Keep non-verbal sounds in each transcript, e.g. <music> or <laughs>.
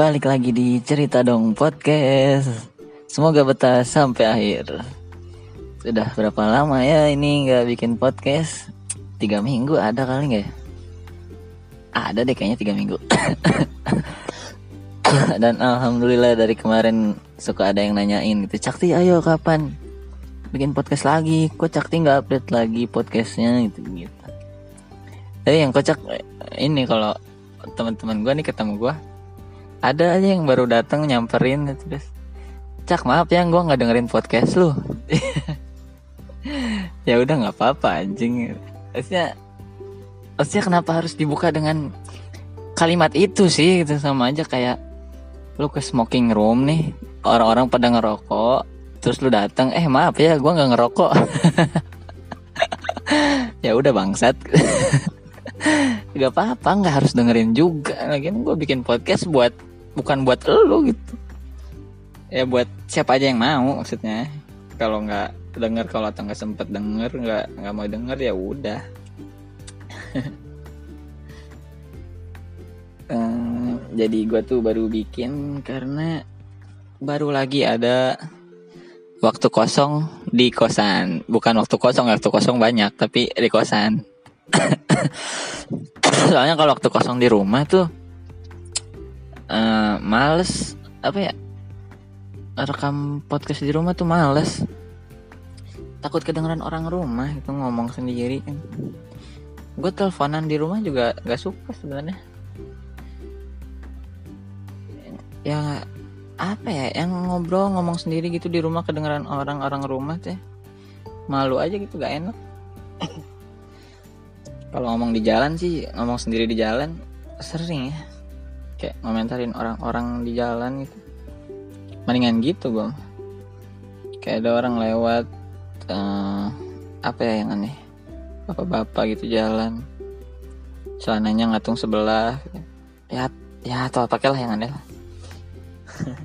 balik lagi di cerita dong podcast. Semoga betah sampai akhir. Sudah berapa lama ya ini nggak bikin podcast? Tiga minggu ada kali nggak ya? Ada deh kayaknya tiga minggu. <coughs> Dan alhamdulillah dari kemarin suka ada yang nanyain gitu. Cakti ayo kapan bikin podcast lagi? Kok Cakti nggak update lagi podcastnya gitu gitu. Tapi yang kocak ini kalau teman-teman gue nih ketemu gue ada aja yang baru datang nyamperin terus cak maaf ya gue nggak dengerin podcast lu. <laughs> Ya udah nggak apa-apa anjing. Maksudnya maksudnya kenapa harus dibuka dengan kalimat itu sih? Gitu sama aja kayak lu ke smoking room nih orang-orang pada ngerokok terus lu datang eh maaf ya gue nggak ngerokok. <laughs> Ya udah bangsat. <laughs> Gak apa-apa nggak harus dengerin juga. Lagi gue bikin podcast buat bukan buat lo gitu. Ya buat siapa aja yang mau maksudnya. Kalau nggak denger kalau atau nggak sempet denger nggak nggak mau denger ya udah. Um, <laughs> jadi gue tuh baru bikin karena baru lagi ada waktu kosong di kosan. Bukan waktu kosong waktu kosong banyak tapi di kosan. <coughs> Soalnya kalau waktu kosong di rumah tuh uh, males apa ya rekam podcast di rumah tuh males. Takut kedengeran orang rumah itu ngomong sendiri kan. Gue teleponan di rumah juga gak suka sebenarnya. Ya apa ya yang ngobrol ngomong sendiri gitu di rumah kedengeran orang-orang rumah teh malu aja gitu gak enak. Kalau ngomong di jalan sih ngomong sendiri di jalan sering ya kayak ngomentarin orang-orang di jalan gitu. Mendingan gitu bang. Kayak ada orang lewat uh, apa ya yang aneh? Bapak-bapak gitu jalan. Celananya ngatung sebelah. Ya ya atau pakailah yang aneh lah. <laughs>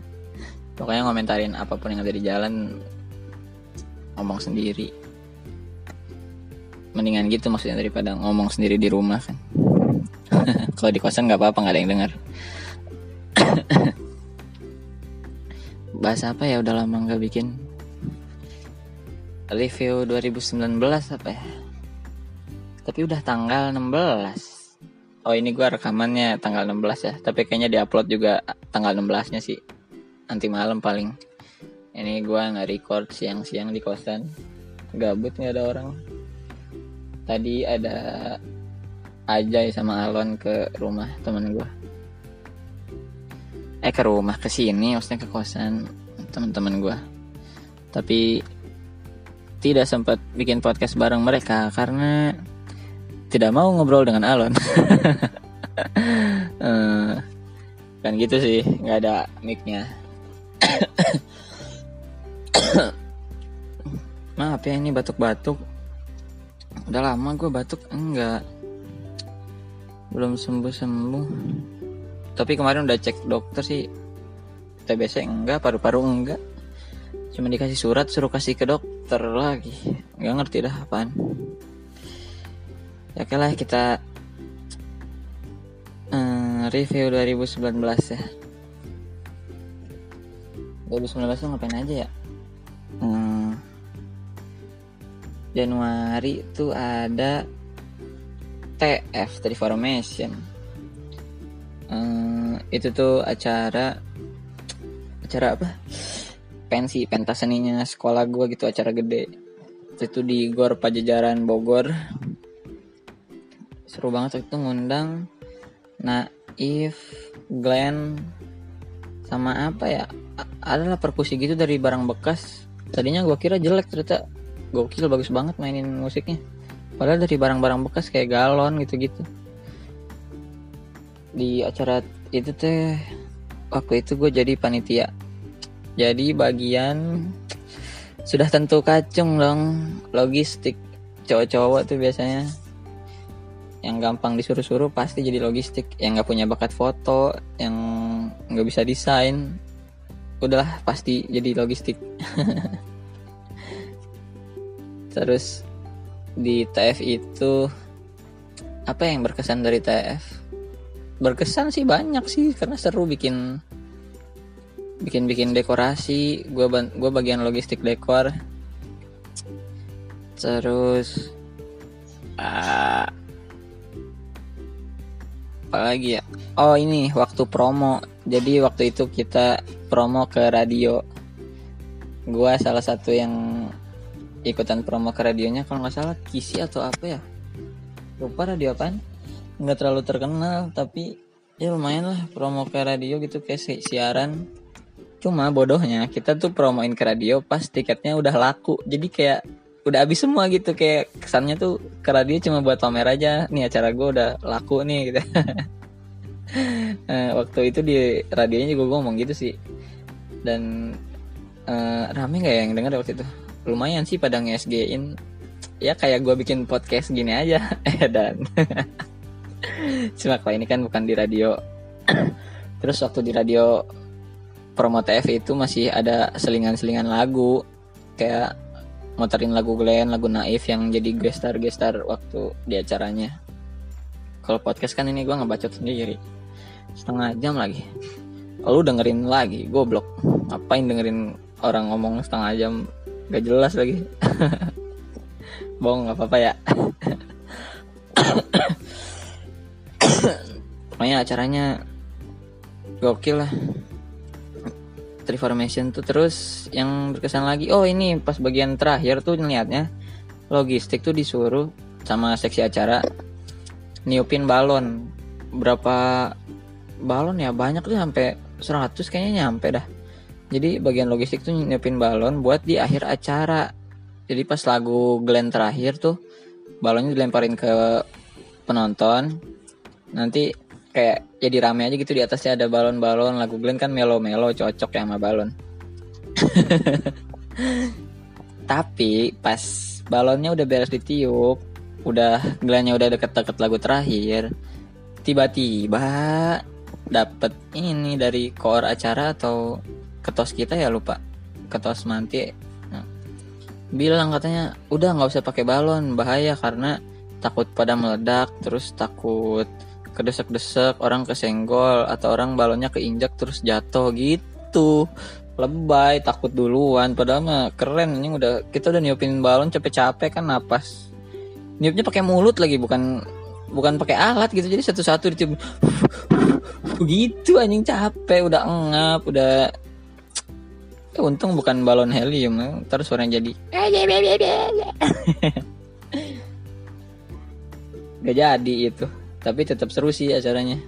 Pokoknya ngomentarin apa pun yang ada di jalan ngomong sendiri. Mendingan gitu maksudnya daripada ngomong sendiri di rumah kan <laughs> kalau di kosan nggak apa-apa nggak ada yang dengar. <coughs> Bahas apa ya? Udah lama nggak bikin. Review 2019 apa ya? Tapi udah tanggal 16 oh ini gua rekamannya tanggal 16 ya. Tapi kayaknya diupload juga tanggal 16 nya sih. Nanti malam paling. Ini gua nggak record siang-siang di kosan. Gabut nggak ada orang. Tadi ada Ajay sama Alon ke rumah temen gue eh ke rumah ke sini maksudnya ke kosan teman-teman gue tapi tidak sempat bikin podcast bareng mereka karena tidak mau ngobrol dengan Alon. Uh, <laughs> kan gitu sih nggak ada micnya. <coughs> Maaf ya ini batuk-batuk. Udah lama gue batuk enggak belum sembuh sembuh tapi kemarin udah cek dokter sih. TBC enggak paru-paru enggak. Cuma dikasih surat suruh kasih ke dokter lagi. Nggak ngerti dah apaan. Ya oke lah kita uh, review 2019 ya. 2019 tuh ngapain aja ya? Hmm, Januari itu ada TF Transformation uh, itu tuh acara acara apa? Pensi pentas seninya sekolah gue gitu acara gede. Itu di Gor Pajajaran Bogor. Seru banget itu ngundang Naif Glenn sama apa ya? Adalah perkusi gitu dari barang bekas. Tadinya gue kira jelek ternyata. Gokil bagus banget mainin musiknya padahal dari barang-barang bekas kayak galon gitu-gitu. Di acara itu teh waktu itu gue jadi panitia. Jadi bagian sudah tentu kacung dong logistik. Cowok-cowok tuh biasanya. Yang gampang disuruh-suruh pasti jadi logistik. Yang nggak punya bakat foto yang nggak bisa desain. Udahlah pasti jadi logistik. <laughs> Terus di TF itu apa yang berkesan dari TF berkesan sih banyak sih karena seru bikin bikin bikin dekorasi gue gue bagian logistik dekor. Terus uh, apa lagi ya? Oh ini waktu promo. Jadi waktu itu kita promo ke radio. Gue salah satu yang ikutan promo ke radionya kalau nggak salah kisi atau apa ya? Lupa radio apa nggak terlalu terkenal tapi ya lumayan lah promo ke radio gitu kayak si siaran. Cuma bodohnya kita tuh promoin ke radio pas tiketnya udah laku. Jadi kayak udah habis semua gitu kayak kesannya tuh ke radio cuma buat pamer aja. Nih acara gue udah laku nih gitu. Nah, <laughs> waktu itu di radionya juga gue ngomong gitu sih. Dan uh, rame nggak ya yang denger waktu itu lumayan sih pada nge-SG-in ya kayak gue bikin podcast gini aja eh <laughs> dan <laughs> cuma kalau ini kan bukan di radio <clears throat> terus waktu di radio promo TF itu masih ada selingan-selingan lagu kayak muterin lagu Glenn, lagu Naif yang jadi gestar-gestar waktu di acaranya. Kalau podcast kan ini gue ngebacot sendiri. Setengah jam lagi. Lalu dengerin lagi, goblok. Ngapain dengerin orang ngomong setengah jam gak jelas lagi. <laughs> Bohong gak apa-apa ya. <coughs> Pokoknya acaranya gokil lah. Triformation tuh terus yang berkesan lagi oh ini pas bagian terakhir tuh ngeliatnya logistik tuh disuruh sama seksi acara niupin balon berapa balon ya banyak tuh sampai 100 kayaknya nyampe dah jadi bagian logistik tuh niupin balon buat di akhir acara. Jadi pas lagu Glenn terakhir tuh balonnya dilemparin ke penonton. Nanti kayak jadi rame aja gitu di atasnya ada balon-balon. Lagu Glenn kan melo-melo cocok ya sama balon. <laughs> Tapi pas balonnya udah beres ditiup udah Glennnya udah deket-deket lagu terakhir tiba-tiba dapet ini dari koor acara atau ketos kita ya lupa. Ketos manti nah, bilang katanya udah nggak usah pakai balon bahaya karena takut pada meledak terus takut kedesek-desek orang kesenggol atau orang balonnya keinjak terus jatuh gitu. Lebay takut duluan. Padahal mah keren ini udah kita udah niupin balon capek-capek kan napas. Niupnya pakai mulut lagi bukan bukan pakai alat gitu. Jadi satu-satu ditiup. Begitu <laughs> anjing capek udah engap udah untung bukan balon helium terus suaranya jadi. Gak jadi itu. Tapi tetap seru sih acaranya.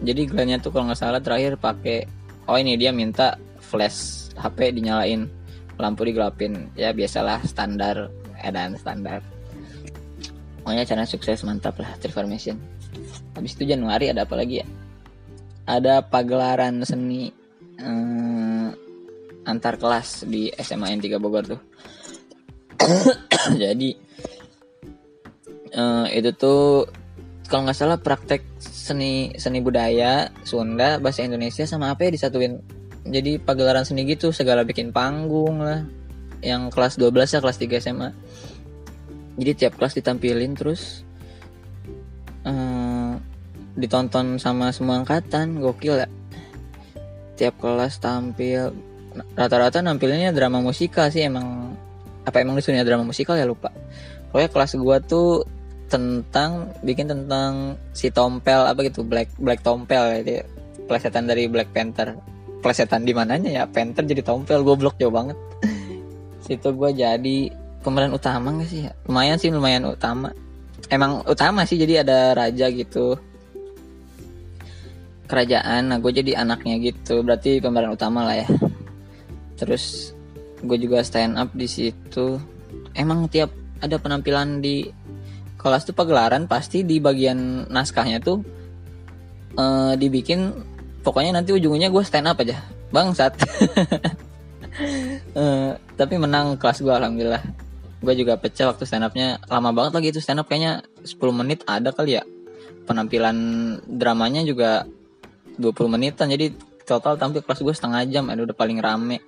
Jadi Glennnya tuh kalau nggak salah terakhir pakai oh ini dia minta flash HP dinyalain lampu digelapin. Ya biasalah standar edan standar. Pokoknya acaranya sukses mantap lah Triformation habis itu Januari ada apa lagi ya? Ada pagelaran seni eh, antar kelas di SMA N3 Bogor tuh. <coughs> Jadi eh, itu tuh kalau nggak salah praktek seni seni budaya Sunda bahasa Indonesia sama apa ya disatuin. Jadi pagelaran seni gitu segala bikin panggung lah. Yang kelas 12 ya kelas 3 SMA jadi tiap kelas ditampilin terus uh, ditonton sama semua angkatan gokil ya. Tiap kelas tampil rata-rata nampilnya drama musikal sih emang apa emang disuruhnya drama musikal ya lupa. Pokoknya kelas gua tuh tentang bikin tentang si Tompel apa gitu Black Black Tompel itu plesetan dari Black Panther. Plesetan di mananya ya? Panther jadi Tompel goblok jauh banget. <laughs> Situ gue jadi pemeran utama gak sih lumayan sih lumayan utama. Emang utama sih jadi ada raja gitu. Kerajaan nah gue jadi anaknya gitu. Berarti pemeran utama lah ya terus gue juga stand up di situ. Emang tiap ada penampilan di kelas tuh pagelaran pasti di bagian naskahnya tuh uh, dibikin pokoknya nanti ujungnya gue stand up aja. Bangsat. Uh, <laughs> tapi menang kelas gue alhamdulillah. Gue juga pecah waktu stand upnya. Lama banget lagi itu stand up kayaknya 10 menit ada kali ya. Penampilan dramanya juga 20 menitan jadi total tampil kelas gue setengah jam aduh udah paling rame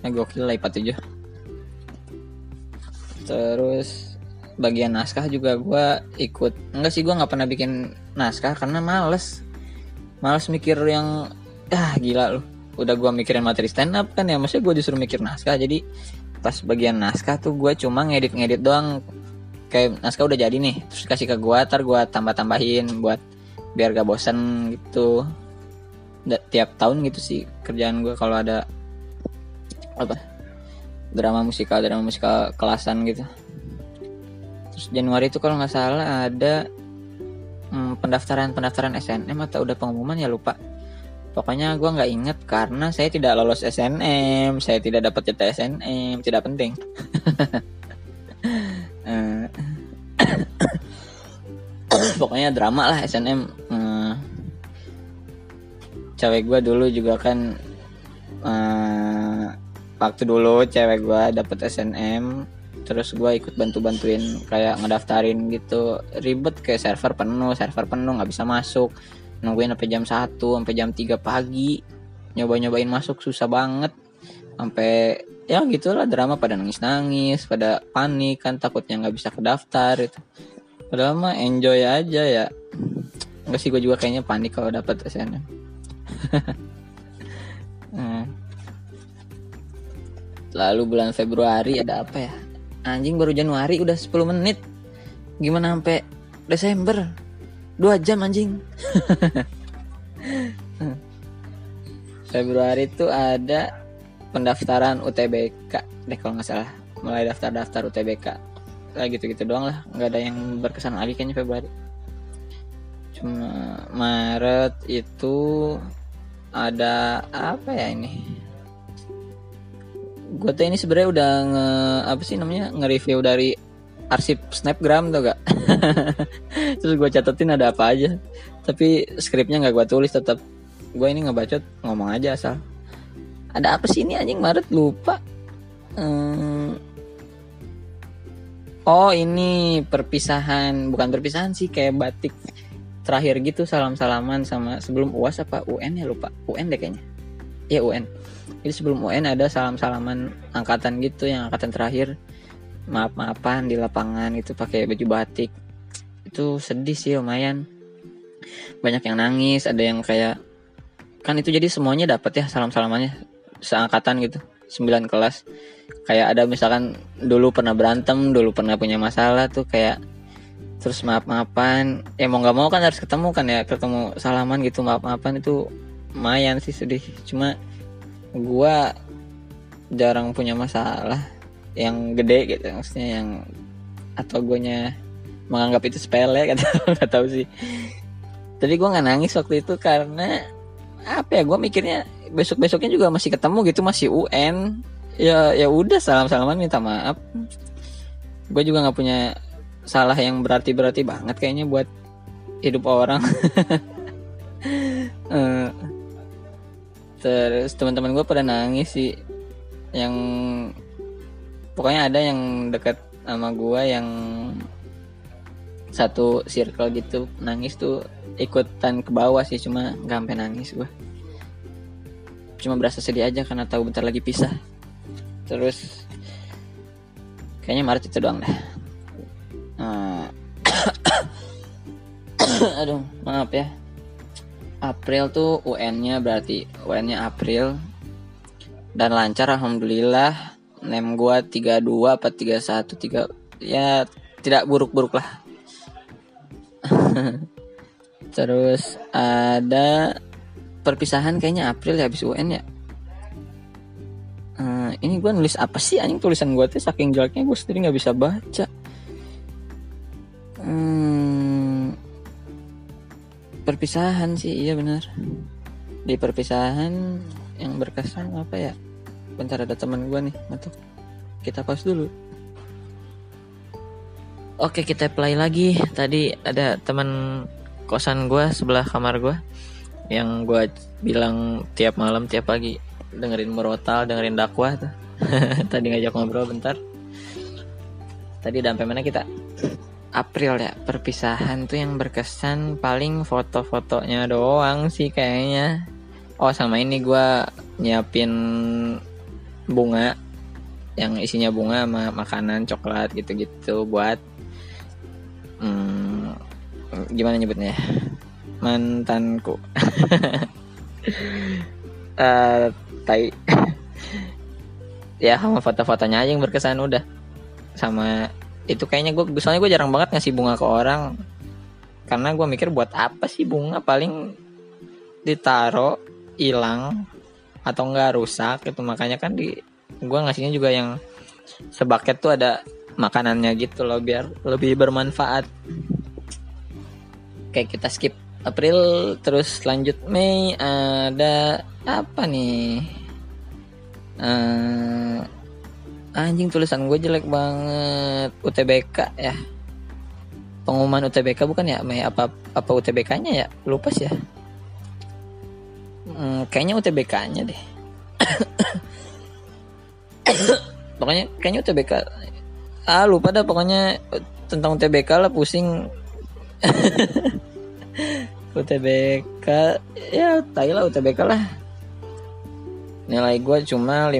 nah gokil lah IPA 7 terus bagian naskah juga gue ikut. Enggak sih gue nggak pernah bikin naskah karena males. Malas mikir yang ah gila lu. Udah gue mikirin materi stand up kan ya maksudnya gue disuruh mikir naskah. Jadi pas bagian naskah tuh gue cuma ngedit-ngedit doang. Kayak naskah udah jadi nih terus kasih ke gue tar gue tambah-tambahin buat biar gak bosan gitu. Tiap tahun gitu sih kerjaan gue kalau ada apa drama musikal drama musikal kelasan gitu terus Januari itu kalau nggak salah ada hmm, pendaftaran pendaftaran SNM atau udah pengumuman ya lupa Pokoknya gue nggak inget karena saya tidak lolos SNM, saya tidak dapat jatah SNM, tidak penting. <laughs> Eh, <coughs> pokoknya drama lah SNM. Uh, cewek gue dulu juga kan uh, waktu dulu cewek gue dapet SNM terus gue ikut bantu-bantuin kayak ngedaftarin gitu. Ribet kayak server penuh server penuh nggak bisa masuk. Nungguin sampai jam 1 sampai jam 3 pagi. Nyoba-nyobain masuk susah banget. Sampai ya gitulah drama pada nangis-nangis pada panik kan takutnya nggak bisa kedaftar itu padahal mah enjoy aja ya. Nggak sih gue juga kayaknya panik kalau dapat SNM <laughs> hmm. Lalu bulan Februari ada apa ya? Anjing baru Januari udah 10 menit. Gimana sampai Desember? Dua jam anjing. <laughs> Februari itu ada pendaftaran UTBK deh kalau nggak salah. Mulai daftar-daftar UTBK kayak gitu-gitu doang lah. Nggak ada yang berkesan lagi kayaknya Februari. Cuma Maret itu ada apa ya ini gue tuh ini sebenarnya udah nge apa sih namanya nge-review dari arsip snapgram tuh gak? <laughs> Terus gue catetin ada apa aja. Tapi skripnya nggak gue tulis tetap gue ini ngebacot ngomong aja asal. Ada apa sih ini anjing? Maret lupa. Hmm. oh ini perpisahan. Bukan perpisahan sih kayak batik terakhir gitu salam salaman sama sebelum uas apa UN ya lupa. UN deh kayaknya ya UN jadi sebelum UN ada salam salaman angkatan gitu yang angkatan terakhir. Maaf maafan di lapangan itu pakai baju batik. Itu sedih sih lumayan. Banyak yang nangis ada yang kayak kan itu jadi semuanya dapat ya salam salamannya seangkatan gitu 9 kelas. Kayak ada misalkan dulu pernah berantem dulu pernah punya masalah tuh kayak terus maaf maafan ya mau nggak mau kan harus ketemu kan ya ketemu salaman gitu maaf maafan itu lumayan sih sedih. Cuma gua jarang punya masalah yang gede gitu. Maksudnya yang atau gue nya menganggap itu sepele kata <laughs> nggak tahu sih. Tapi gue nggak nangis waktu itu karena apa ya gue mikirnya besok besoknya juga masih ketemu gitu masih UN ya ya udah salam salaman minta maaf. Gue juga nggak punya salah yang berarti berarti banget kayaknya buat hidup orang. Uh, <laughs> terus teman-teman gue pada nangis sih. Yang pokoknya ada yang dekat sama gua yang satu circle gitu nangis tuh ikutan ke bawah sih cuma nggak sampai nangis gua. Cuma berasa sedih aja karena tahu bentar lagi pisah. Terus kayaknya Maret itu doang deh. Uh, <coughs> aduh maaf ya April tuh UN-nya berarti UN-nya April. Dan lancar alhamdulillah. Nem gua 32 apa 31 3 ya tidak buruk-buruk lah. <laughs> Terus ada perpisahan kayaknya April ya habis UN ya? Uh, ini gue nulis apa sih anjing tulisan gue tuh? Saking jeleknya gue sendiri nggak bisa baca perpisahan sih iya benar. Di perpisahan yang berkesan apa ya? Bentar ada teman gue nih masuk kita pause dulu. Oke kita play lagi. Tadi ada teman kosan gue sebelah kamar gue yang gue bilang tiap malam tiap pagi dengerin merotal dengerin dakwah tuh. <laughs> Tadi ngajak ngobrol bentar. Tadi sampai mana kita April ya perpisahan tuh yang berkesan paling foto-fotonya doang sih kayaknya. Oh sama ini gue nyiapin bunga yang isinya bunga sama makanan coklat gitu-gitu buat hmm, gimana nyebutnya? Mantanku. Uh, <laughs> tai. <laughs> Ya sama foto-fotonya aja yang berkesan udah. Sama itu kayaknya gue soalnya gue jarang banget ngasih bunga ke orang. Karena gue mikir buat apa sih bunga? Paling ditaro hilang atau enggak rusak itu makanya kan di gue ngasihnya juga yang sebaket tuh ada makanannya gitu loh biar lebih bermanfaat. Kayak kita skip April terus lanjut Mei ada apa nih? Uh, anjing tulisan gue jelek banget. UTBK ya. Pengumuman UTBK bukan ya Mei? Apa apa UTBK-nya ya lupa sih ya? Hmm, kayaknya UTBK-nya deh. <coughs> Pokoknya kayaknya UTBK ah lupa dah pokoknya tentang UTBK lah pusing. <laughs> UTBK ya tai lah UTBK lah. Nilai gue cuma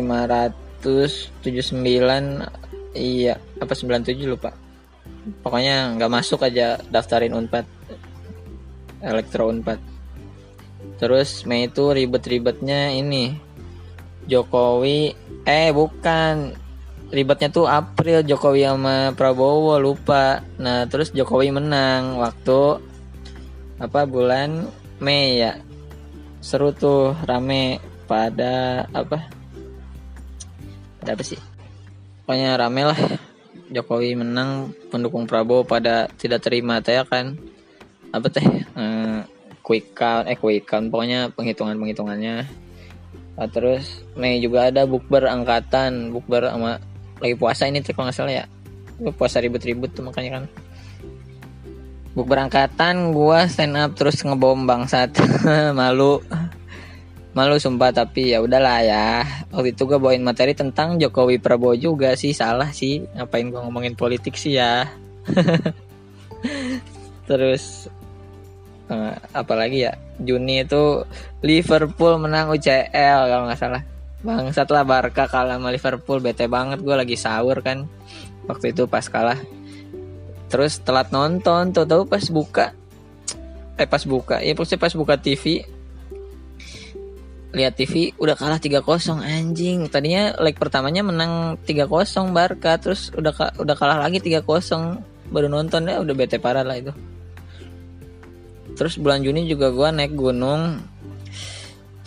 579 iya apa 97 lupa. Pokoknya nggak masuk aja daftarin unpad elektro unpad. Terus Mei itu ribet-ribetnya ini Jokowi eh bukan. Ribetnya tuh April Jokowi sama Prabowo lupa. Nah terus Jokowi menang waktu apa bulan Mei ya. Seru tuh rame pada apa ada apa sih. Pokoknya rame lah. Jokowi menang pendukung Prabowo pada tidak terima teh ya kan? Apa teh? Eh, quick count eh quick count. Pokoknya penghitungan penghitungannya nah, terus Mei juga ada bukber angkatan. Bukber sama lagi puasa ini tuh kalau nggak salah ya. Puasa ribut-ribut tuh makanya kan. Buk berangkatan gua stand up terus ngebom bangsat. <laughs> Malu. Malu sumpah tapi ya udahlah ya. Waktu itu gua bawain materi tentang Jokowi Prabowo juga sih salah sih. Ngapain gua ngomongin politik sih ya. <laughs> terus uh, apalagi ya? Juni itu Liverpool menang UCL kalau nggak salah. Bangsat lah Barca kalah sama Liverpool bete banget gue lagi sahur kan. Waktu itu pas kalah. Terus telat nonton tuh tahu pas buka. Eh pas buka. Ya pasti pas buka TV lihat TV udah kalah 3-0 anjing. Tadinya leg pertamanya menang 3-0 Barca. Terus udah udah kalah lagi 3-0 baru nonton ya udah bete parah lah itu. Terus bulan Juni juga gue naik gunung.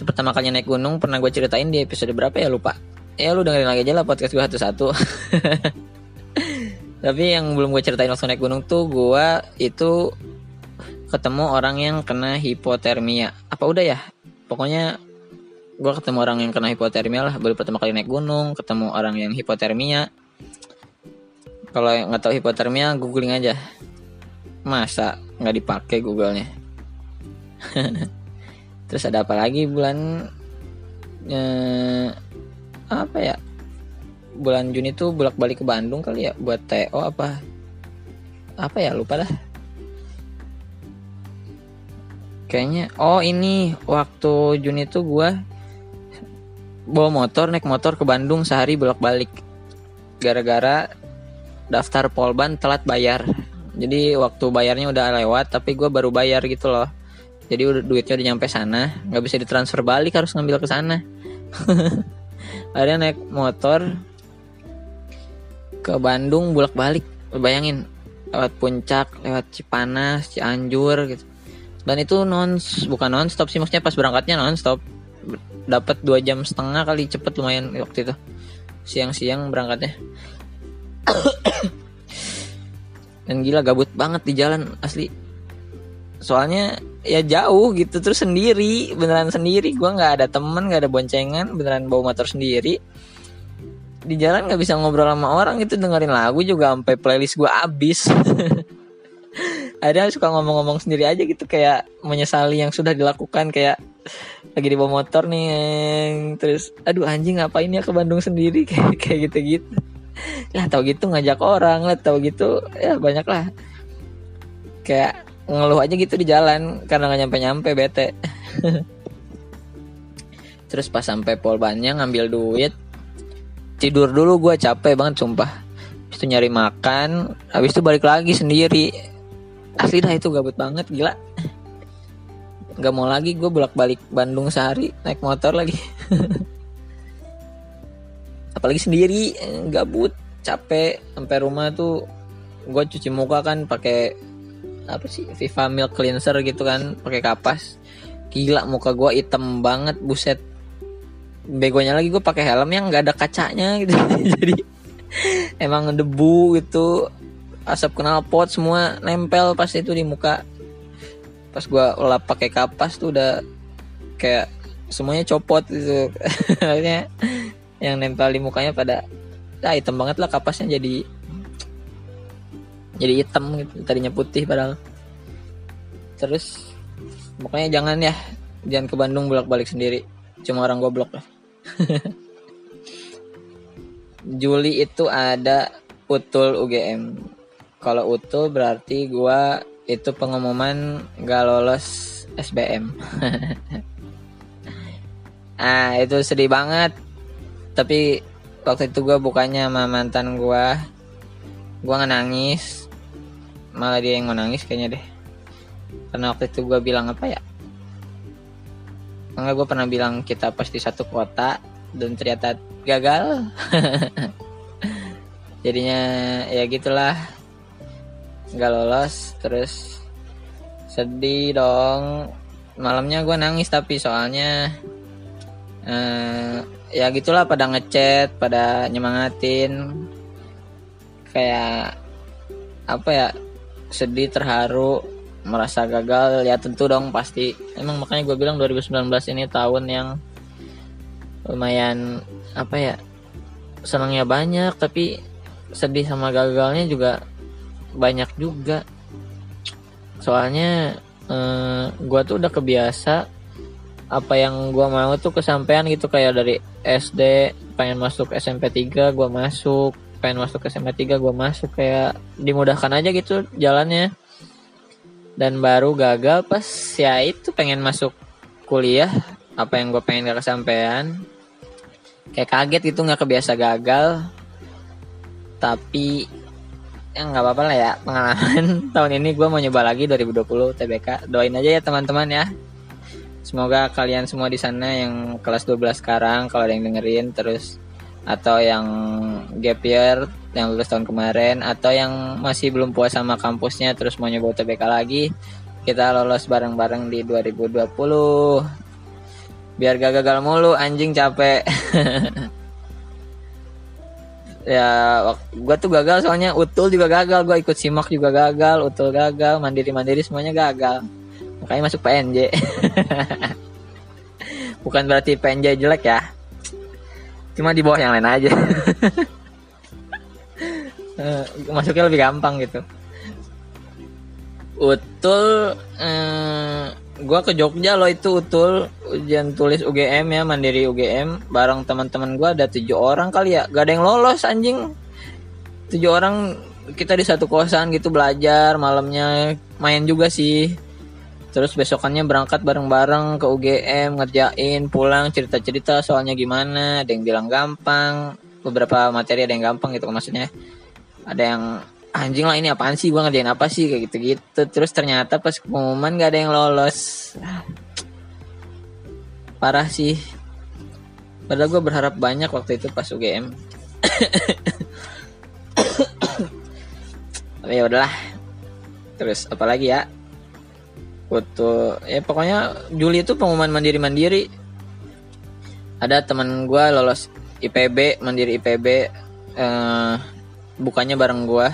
Pertama kali naik gunung pernah gue ceritain di episode berapa ya? Lupa. Ya lu dengerin lagi aja lah podcast gue satu-satu. <laughs> Tapi yang belum gue ceritain waktu naik gunung tuh gue itu ketemu orang yang kena hipotermia. Apa udah ya? Pokoknya gue ketemu orang yang kena hipotermia lah. Baru pertama kali naik gunung ketemu orang yang hipotermia. Kalau nggak tahu hipotermia googling aja. Masa nggak dipakai googlenya? <laughs> Terus ada apa lagi bulan eh, apa ya? Bulan Juni tuh bolak balik ke Bandung kali ya buat TO apa? Apa ya? Lupa dah. Kayaknya oh ini waktu Juni tuh gue bawa motor naik motor ke Bandung sehari bolak balik gara-gara daftar polban telat bayar. Jadi waktu bayarnya udah lewat tapi gue baru bayar gitu loh. Jadi udah duitnya udah nyampe sana nggak bisa ditransfer balik harus ngambil ke sana. <laughs> Akhirnya naik motor ke Bandung bolak-balik. Bayangin lewat puncak lewat Cipanas Cianjur gitu. Dan itu non bukan non stop sih maksudnya pas berangkatnya non stop dapat dua jam setengah kali cepet lumayan waktu itu. Siang-siang berangkatnya. <coughs> Dan gila gabut banget di jalan asli. Soalnya ya jauh gitu terus sendiri beneran sendiri. Gue nggak ada temen nggak ada boncengan beneran bawa motor sendiri. Di jalan nggak bisa ngobrol sama orang itu dengerin lagu juga sampai playlist gue abis <laughs> ada suka ngomong-ngomong sendiri aja gitu kayak menyesali yang sudah dilakukan kayak lagi di bawah motor nih terus aduh anjing ngapain ya ke Bandung sendiri? <laughs> Kayak kayak gitu gitu lah tau gitu ngajak orang lah tau gitu ya banyak lah. Kayak ngeluh aja gitu di jalan karena nggak nyampe nyampe bete. <laughs> Terus pas sampai Polbannya ngambil duit tidur dulu gue capek banget sumpah. Habis itu nyari makan habis itu balik lagi sendiri asli dah itu gabut banget gila. Nggak mau lagi gue bolak balik Bandung sehari naik motor lagi. <laughs> Apalagi sendiri gabut capek sampai rumah tuh gue cuci muka kan pakai apa sih Viva Milk Cleanser gitu kan pakai kapas. Gila muka gue hitam banget buset. Begonya lagi gue pakai helm yang nggak ada kacanya gitu. <laughs> Jadi emang debu gitu asap knalpot semua nempel pas itu di muka. Pas gue lap pakai kapas tuh udah kayak semuanya copot gitu. <laughs> Akhirnya yang nempel di mukanya pada ah, hitam banget lah kapasnya jadi jadi hitam gitu tadinya putih padahal. Terus pokoknya jangan ya jangan ke Bandung bolak balik sendiri. Cuma orang goblok lah. <laughs> Juli itu ada utul UGM kalau utul berarti gua itu pengumuman gak lolos SBM <laughs> ah itu sedih banget. Tapi waktu itu gue bukannya sama mantan gue nggak nangis. Malah dia yang mau kayaknya deh. Karena waktu itu gue bilang apa ya? Enggak gue pernah bilang kita pasti satu kota dan ternyata gagal. <laughs> Jadinya ya gitulah nggak lolos terus sedih dong. Malamnya gue nangis tapi soalnya eh, ya gitulah pada ngechat pada nyemangatin. Kayak apa ya sedih terharu merasa gagal. Ya tentu dong pasti. Emang makanya gue bilang 2019 ini tahun yang lumayan apa ya senangnya banyak tapi sedih sama gagalnya juga banyak juga. Soalnya eh, gue tuh udah kebiasa apa yang gue mau tuh kesampaian gitu. Kayak dari SD pengen masuk SMP 3 gue masuk. Pengen masuk SMP 3 gue masuk. Kayak dimudahkan aja gitu jalannya. Dan baru gagal pas ya itu pengen masuk kuliah. Apa yang gue pengen gak kesampaian. Kayak kaget gitu nggak kebiasa gagal. Tapi ya nggak apa-apa lah ya pengalaman. <laughs> Tahun ini gue mau nyoba lagi 2020 TBK doain aja ya teman-teman ya. Semoga kalian semua di sana yang kelas 12 sekarang kalau ada yang dengerin terus atau yang gap year yang lulus tahun kemarin atau yang masih belum puas sama kampusnya terus mau nyoba UTBK lagi kita lolos bareng-bareng di 2020 biar gak gagal mulu anjing capek <laughs> ya gue tuh gagal soalnya. Utul juga gagal gue ikut simak juga gagal utul gagal mandiri mandiri semuanya gagal. Makanya masuk PNJ <laughs> bukan berarti PNJ jelek ya. Cuma di bawah yang lain aja. <laughs> Eh, masuknya lebih gampang gitu. Utul eh, gue ke Jogja loh itu utul ujian tulis UGM ya mandiri UGM bareng teman-teman gue ada tujuh orang kali ya gak ada yang lolos anjing tujuh orang kita di satu kosan gitu belajar malamnya main juga sih Terus besokannya berangkat bareng-bareng ke UGM ngerjain pulang cerita-cerita soalnya gimana. Ada yang bilang gampang, beberapa materi ada yang gampang gitu maksudnya. Ada yang anjing lah ini apaan sih gue ngerjain apa sih kayak gitu-gitu. Terus ternyata pas pengumuman gak ada yang lolos. Parah sih. Padahal gue berharap banyak waktu itu pas UGM. <coughs> Tapi ya udahlah. Terus apalagi ya? foto ya pokoknya Juli itu pengumuman mandiri mandiri ada teman gue lolos IPB mandiri IPB eh, bukannya bareng gue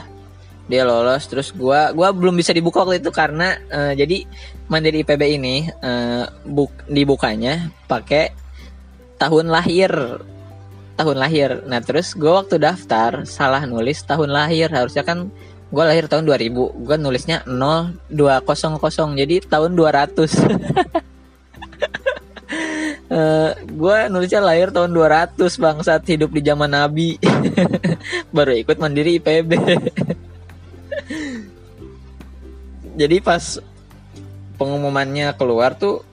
dia lolos terus gue gua belum bisa dibuka waktu itu karena uh, jadi mandiri IPB ini uh, buk dibukanya pakai tahun lahir. Tahun lahir. Nah terus gue waktu daftar salah nulis tahun lahir. Harusnya kan gue lahir tahun 2000 gue nulisnya 0200 jadi tahun 200 Uh, gue nulisnya lahir tahun 200 bang saat hidup di zaman Nabi. <laughs> Baru ikut mandiri IPB <laughs> jadi pas pengumumannya keluar tuh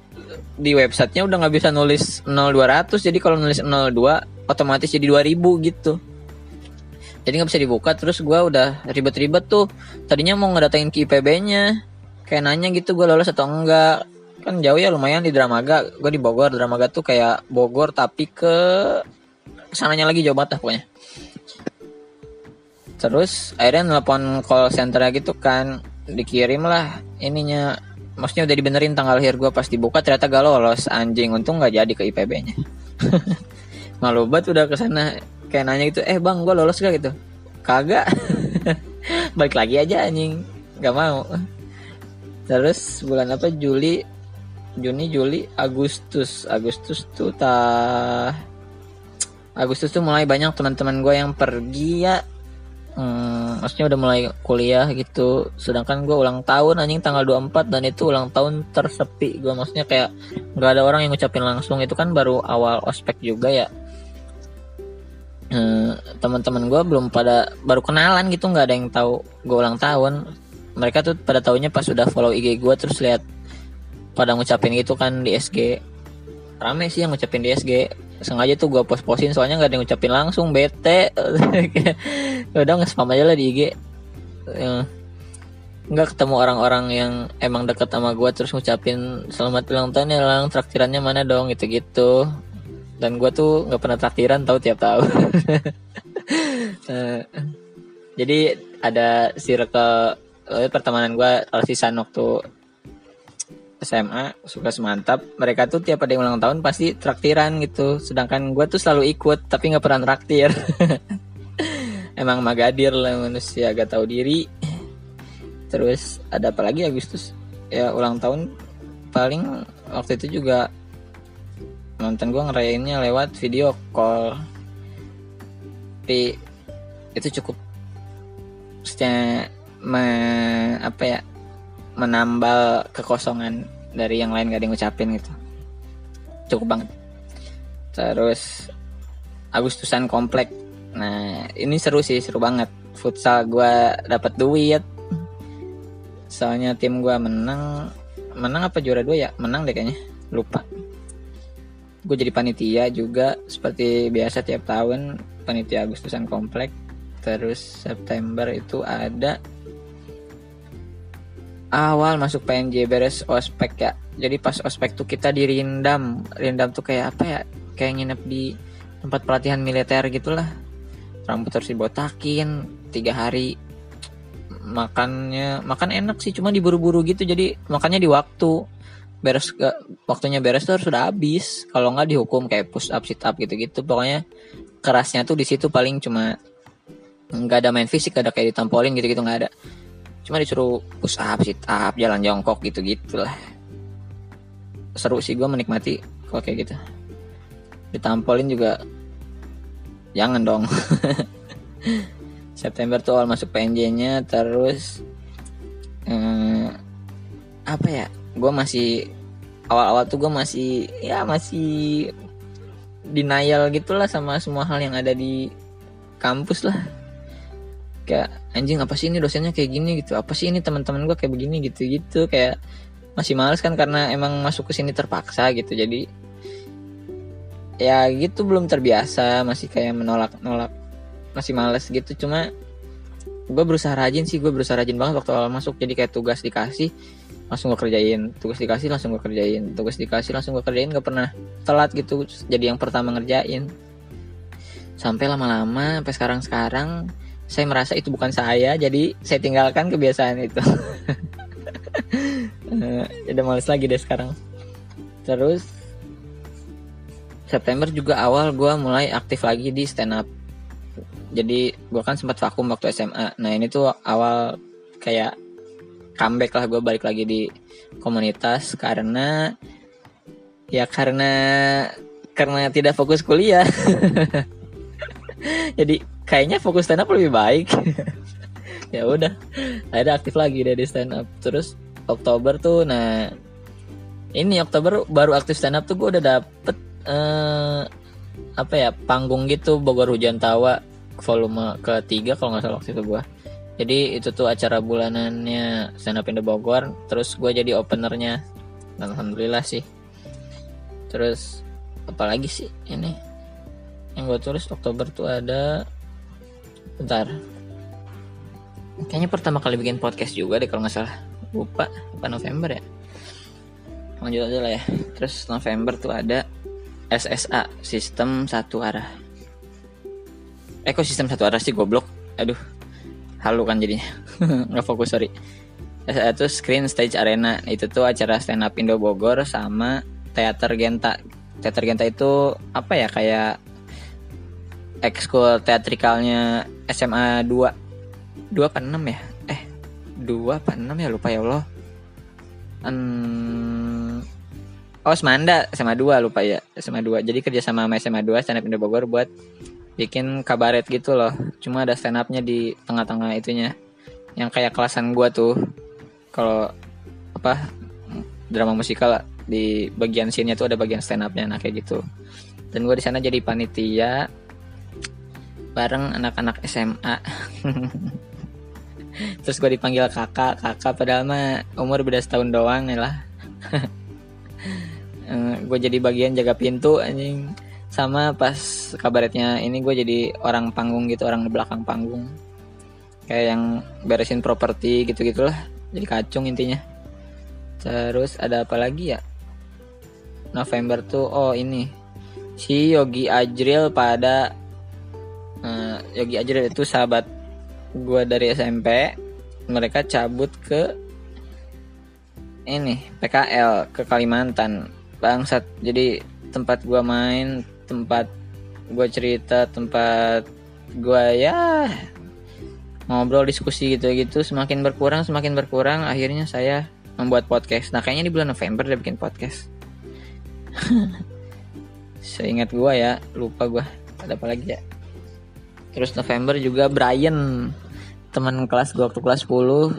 di websitenya udah nggak bisa nulis 0200 jadi kalau nulis 02 otomatis jadi 2000 gitu. Jadi nggak bisa dibuka terus gue udah ribet-ribet tuh. Tadinya mau ngedatain ke IPB-nya kayak nanya gitu gue lolos atau enggak. Kan jauh ya lumayan di Dramaga. Gue di Bogor Dramaga tuh kayak Bogor tapi ke sananya lagi jauh banget pokoknya. Terus akhirnya nelpon call center gitu kan dikirim lah ininya. Maksudnya udah dibenerin tanggal lahir gue pas dibuka ternyata gak lolos. Anjing untung nggak jadi ke IPB nya <laughs> malu banget udah ke sana kayak nanya gitu eh bang gue lolos gak? Gitu. Kagak. <laughs> Balik lagi aja anjing. Nggak mau. Terus bulan apa? Juli. Juni Juli Agustus. Agustus tuh tah Agustus tuh mulai banyak teman-teman gue yang pergi ya. Hmm, maksudnya udah mulai kuliah gitu. Sedangkan gue ulang tahun anjing tanggal 24 dan itu ulang tahun tersepi gue maksudnya kayak nggak ada orang yang ngucapin langsung. Itu kan baru awal ospek juga ya. Hmm, teman-teman gue belum pada baru kenalan gitu nggak ada yang tahu gue ulang tahun. Mereka tuh pada tahunya pas udah follow IG gue terus lihat pada ngucapin gitu kan di SG rame sih yang ngucapin di SG sengaja tuh gue post-postin soalnya nggak ada yang ngucapin langsung bete. <laughs> Udah nge-spam aja lah di IG ya. nggak ketemu orang-orang yang emang deket sama gue terus ngucapin selamat ulang tahun ya lang. Traktirannya mana dong? gitu-gitu. Dan gue tuh nggak pernah traktiran tahu tiap tahun. <laughs> Eh, jadi ada circle eh, pertemanan gue rasisan waktu SMA suka semantap. Mereka tuh tiap ada yang ulang tahun pasti traktiran gitu. Sedangkan gue tuh selalu ikut tapi nggak pernah traktir. <laughs> Emang magadir lah manusia agak tahu diri. Terus ada apa lagi Agustus? Ya ulang tahun paling waktu itu juga nonton gue ngerayainnya lewat video call. Tapi itu cukup secara me, apa ya menambal kekosongan dari yang lain gak ada yang ngucapin gitu. Cukup banget. Terus Agustusan komplek. Nah ini seru sih seru banget. Futsal gue dapat duit. Soalnya tim gue menang. Menang apa juara dua ya? Menang deh kayaknya. Lupa. Gue jadi panitia juga seperti biasa tiap tahun panitia Agustusan komplek. Terus September itu ada awal masuk PNJ beres ospek ya. Jadi pas ospek tuh kita di Rindam. Tuh kayak apa ya? Kayak nginep di tempat pelatihan militer gitulah. Rambut harus dibotakin tiga hari makannya makan enak sih cuma diburu-buru gitu. Jadi makannya di waktu. Beres ke waktunya beres tuh sudah habis. Kalau nggak dihukum kayak push up sit up gitu-gitu. Pokoknya kerasnya tuh di situ paling cuma nggak ada main fisik ada kayak ditampolin gitu-gitu nggak ada cuma disuruh push up sit up jalan jongkok gitu gitulah seru sih gue menikmati kalau kayak gitu. Ditampolin juga jangan dong. <laughs> September tuh awal masuk PNJ nya terus eh, apa ya gue masih awal-awal tuh gue masih ya masih denial gitulah sama semua hal yang ada di kampus lah kayak anjing apa sih ini dosennya kayak gini? Gitu. Apa sih ini teman-teman gue kayak begini? Gitu gitu. Kayak masih males kan karena emang masuk ke sini terpaksa gitu. Jadi ya gitu belum terbiasa. Masih kayak menolak nolak masih males gitu. Cuma gue berusaha rajin sih. Gue berusaha rajin banget waktu awal masuk. Jadi kayak tugas dikasih langsung gue kerjain. Tugas dikasih langsung gue kerjain. Tugas dikasih langsung gue kerjain. Gak pernah telat gitu. Jadi yang pertama ngerjain. Sampai lama-lama sampai sekarang sekarang saya merasa itu bukan saya jadi saya tinggalkan kebiasaan itu. <laughs> Udah males lagi deh sekarang. Terus September juga awal gue mulai aktif lagi di stand up jadi gue kan sempat vakum waktu SMA nah ini tuh awal kayak comeback lah gue balik lagi di komunitas karena ya karena karena tidak fokus kuliah. <laughs> Jadi kayaknya fokus stand up lebih baik. <laughs> Ya udah ada aktif lagi deh di stand up terus Oktober tuh nah ini Oktober baru aktif stand up tuh gue udah dapet uh, apa ya panggung gitu Bogor Hujan Tawa volume ketiga kalau nggak salah waktu itu gue jadi itu tuh acara bulanannya stand up in the Bogor terus gue jadi openernya. Alhamdulillah sih. Terus apalagi sih ini? Yang gue tulis Oktober tuh ada bentar. Kayaknya pertama kali bikin podcast juga deh kalau nggak salah. Lupa apa November ya? Lanjut aja lah ya. Terus November tuh ada SSA sistem satu arah. Eh kok sistem satu arah sih goblok? Aduh halu kan jadinya. <laughs> Nggak fokus sorry. SSA itu Screen Stage Arena. Itu tuh acara stand up Indo Bogor sama teater Genta. Teater Genta itu apa ya kayak ekskul teatrikalnya SMA 2 2 apa 6 ya? Eh 2 apa 6 ya? Lupa ya Allah. Hmm, oh Semanda SMA 2 lupa ya. SMA 2 jadi kerja sama sama SMA 2 stand up Indo Bogor buat bikin kabaret gitu loh. Cuma ada stand upnya di tengah-tengah itunya. Yang kayak kelasan gua tuh. Kalau apa drama musikal di bagian sini tuh ada bagian stand upnya nah kayak gitu. Dan gue di sana jadi panitia bareng anak-anak SMA <laughs> terus gue dipanggil kakak. Kakak padahal mah umur beda setahun doang nih lah. <laughs> Gue jadi bagian jaga pintu anjing. Sama pas kabaretnya ini gue jadi orang panggung gitu orang di belakang panggung. Kayak yang beresin properti gitu gitulah jadi kacung intinya. Terus ada apa lagi ya? November tuh oh ini. Si Yogi Ajril pada uh, Yogi Ajril itu sahabat gue dari SMP mereka cabut ke ini PKL ke Kalimantan bangsat jadi tempat gue main tempat gue cerita tempat gue ya ngobrol diskusi gitu-gitu semakin berkurang semakin berkurang akhirnya saya membuat podcast nah kayaknya di bulan November dia bikin podcast <laughs> Seingat gue ya, lupa gue. Ada apa lagi ya? Terus November juga Brian, teman kelas gue waktu kelas 10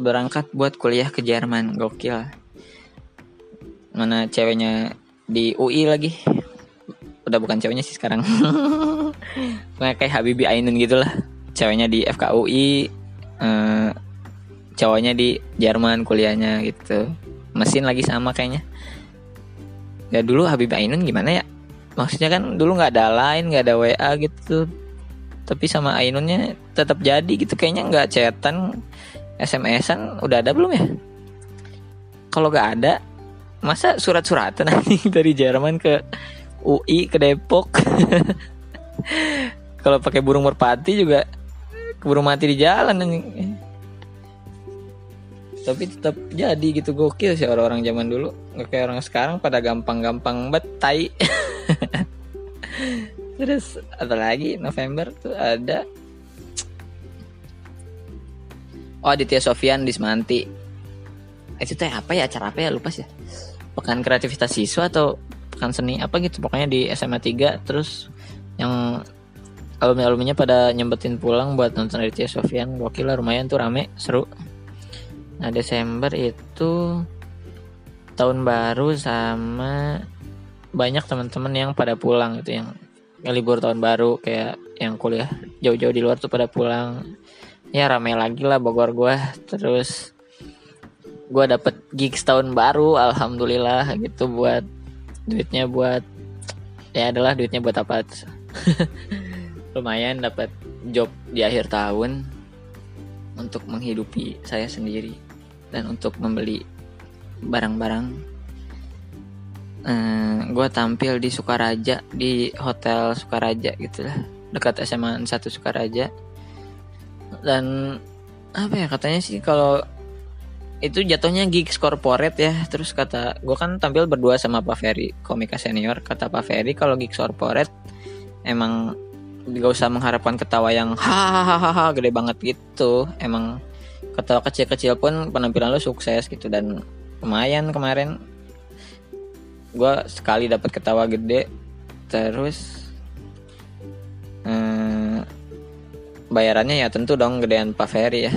berangkat buat kuliah ke Jerman, gokil. Mana ceweknya di UI lagi. Udah bukan ceweknya sih sekarang. <laughs> kayak Habibi Ainun gitu lah. Ceweknya di FKUI, eh, cowoknya di Jerman kuliahnya gitu. Mesin lagi sama kayaknya ya dulu Habib Ainun gimana ya maksudnya kan dulu nggak ada lain nggak ada WA gitu. Tapi sama Ainunnya tetap jadi gitu. Kayaknya nggak chatan SMS-an udah ada belum ya? Kalau nggak ada masa surat-suratan nanti <laughs> dari Jerman ke UI ke Depok? <laughs> Kalau pakai burung merpati juga burung mati di jalan tapi tetap jadi gitu. Gokil sih orang-orang zaman dulu. Nggak kayak orang sekarang pada gampang-gampang betai <laughs> terus ada lagi November tuh ada oh Aditya Sofian di Semanti itu teh apa ya? Acara apa ya? Lupa sih. Pekan kreativitas siswa atau pekan seni apa gitu. Pokoknya di SMA 3 terus yang alumni-alumninya pada nyempetin pulang buat nonton Aditya Sofian gokil lah lumayan tuh rame seru. Nah Desember itu tahun baru sama banyak teman-teman yang pada pulang itu yang, libur tahun baru kayak yang kuliah jauh-jauh di luar tuh pada pulang. Ya rame lagi lah Bogor gue terus gue dapet gigs tahun baru alhamdulillah gitu buat duitnya buat ya adalah duitnya buat apa <laughs> lumayan dapat job di akhir tahun untuk menghidupi saya sendiri dan untuk membeli barang-barang eh, gue tampil di Sukaraja di hotel Sukaraja gitu lah. Dekat SMA 1 Sukaraja. Dan apa ya katanya sih kalau itu jatuhnya gigs corporate ya. Terus kata gue kan tampil berdua sama Pak Ferry komika senior. Kata Pak Ferry kalau gigs corporate emang gak usah mengharapkan ketawa yang hahaha gede banget gitu. Emang ketawa kecil-kecil pun penampilan lo sukses gitu. Dan lumayan kemarin gue sekali dapat ketawa gede. Terus eh, bayarannya ya tentu dong gedean Pak Ferry ya.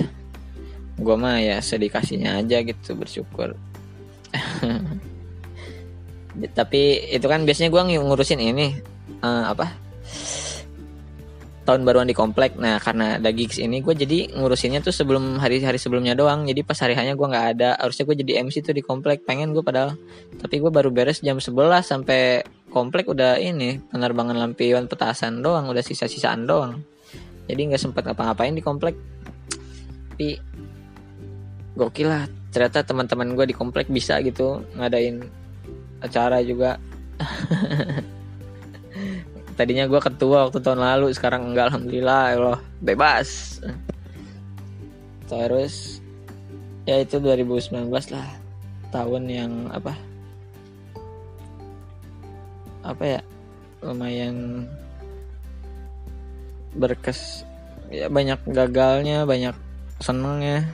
Gue mah ya sedikasinya aja gitu bersyukur. <laughs> Tapi itu kan biasanya gue ngurusin ini uh, apa tahun baruan di komplek. Nah karena ada gigs ini gue jadi ngurusinnya tuh sebelum hari-hari sebelumnya doang. Jadi pas hari hanya gue nggak ada harusnya gue jadi MC tuh di komplek. Pengen gue padahal. Tapi gue baru beres jam 11 sampai komplek udah ini penerbangan lampion petasan doang udah sisa-sisaan doang. Jadi nggak sempet ngapa-ngapain di komplek. Tapi gokil lah. Ternyata teman-teman gue di komplek bisa gitu ngadain acara juga <laughs> tadinya gue ketua waktu tahun lalu sekarang enggak alhamdulillah ya Allah. Bebas. Terus ya itu 2019 lah. Tahun yang apa? Apa ya? Lumayan berkes ya banyak gagalnya banyak senengnya.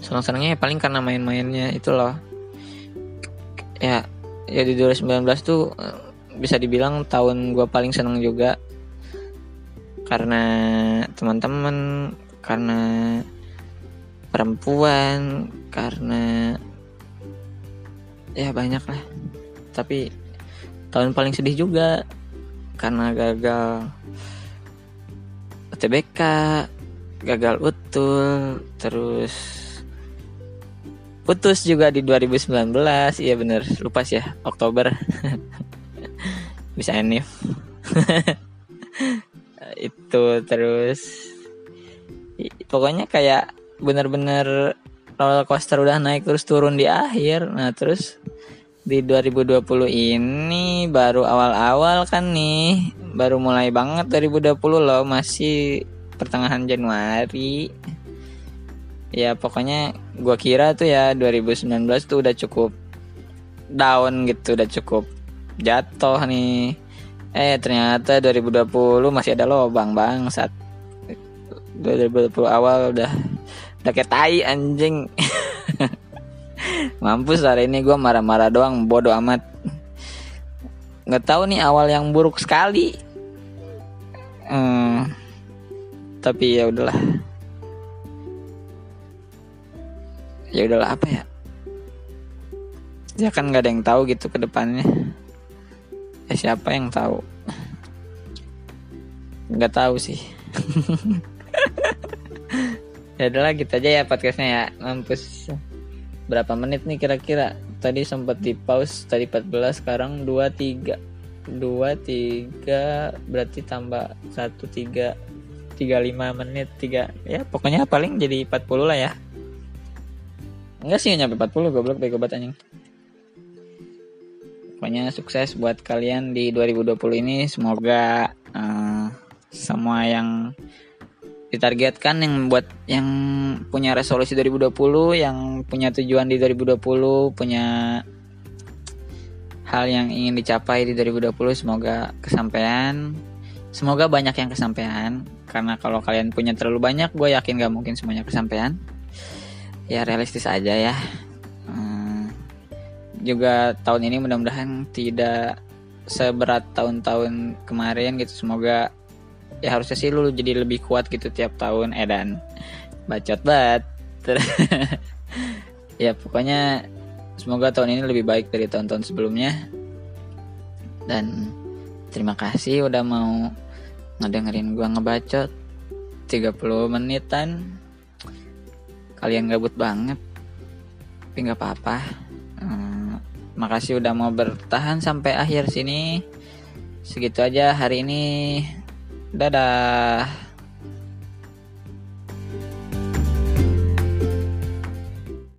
Senang senangnya ya paling karena main-mainnya itu loh. Ya ya di 2019 tuh bisa dibilang tahun gue paling seneng juga karena teman-teman karena perempuan karena ya banyak lah. Tapi tahun paling sedih juga karena gagal UTBK gagal utul terus putus juga di 2019 iya bener lupa sih ya Oktober <laughs> bisa enif. <laughs> Itu terus. Pokoknya kayak bener-bener roller coaster udah naik terus turun di akhir. Nah terus di 2020 ini baru awal-awal kan nih. Baru mulai banget 2020 loh masih pertengahan Januari. Ya pokoknya gua kira tuh ya 2019 tuh udah cukup down gitu udah cukup jatuh nih. Eh ternyata 2020 masih ada lobang bangsat. 2020 awal udah udah kayak tai anjing. <laughs> Mampus hari ini gue marah-marah doang bodoh amat. Nggak tahu nih awal yang buruk sekali. Hmm, tapi ya udahlah. Ya udahlah apa ya? Ya kan nggak ada yang tahu gitu ke depannya. ya siapa yang tahu? Nggak tahu sih. <laughs> Ya udahlah gitu aja ya podcastnya ya. Mampus. Berapa menit nih kira-kira? Tadi sempat di pause tadi 14 sekarang 23 23 berarti tambah 1 3 35 menit 3 ya pokoknya paling jadi 40 lah ya. Enggak sih nyampe 40 goblok bego banget anjing pokoknya sukses buat kalian di 2020 ini. Semoga uh, semua yang ditargetkan yang buat yang punya resolusi 2020 yang punya tujuan di 2020 punya hal yang ingin dicapai di 2020 semoga kesampaian. Semoga banyak yang kesampaian karena kalau kalian punya terlalu banyak gue yakin gak mungkin semuanya kesampaian. Ya realistis aja ya juga tahun ini mudah-mudahan tidak seberat tahun-tahun kemarin gitu. Semoga ya harusnya sih lu jadi lebih kuat gitu tiap tahun edan bacot banget. <laughs> Ya pokoknya semoga tahun ini lebih baik dari tahun-tahun sebelumnya. Dan terima kasih udah mau ngedengerin gua ngebacot. 30 menitan. Kalian gabut banget tapi nggak apa-apa makasih udah mau bertahan sampai akhir sini segitu aja hari ini Dadah.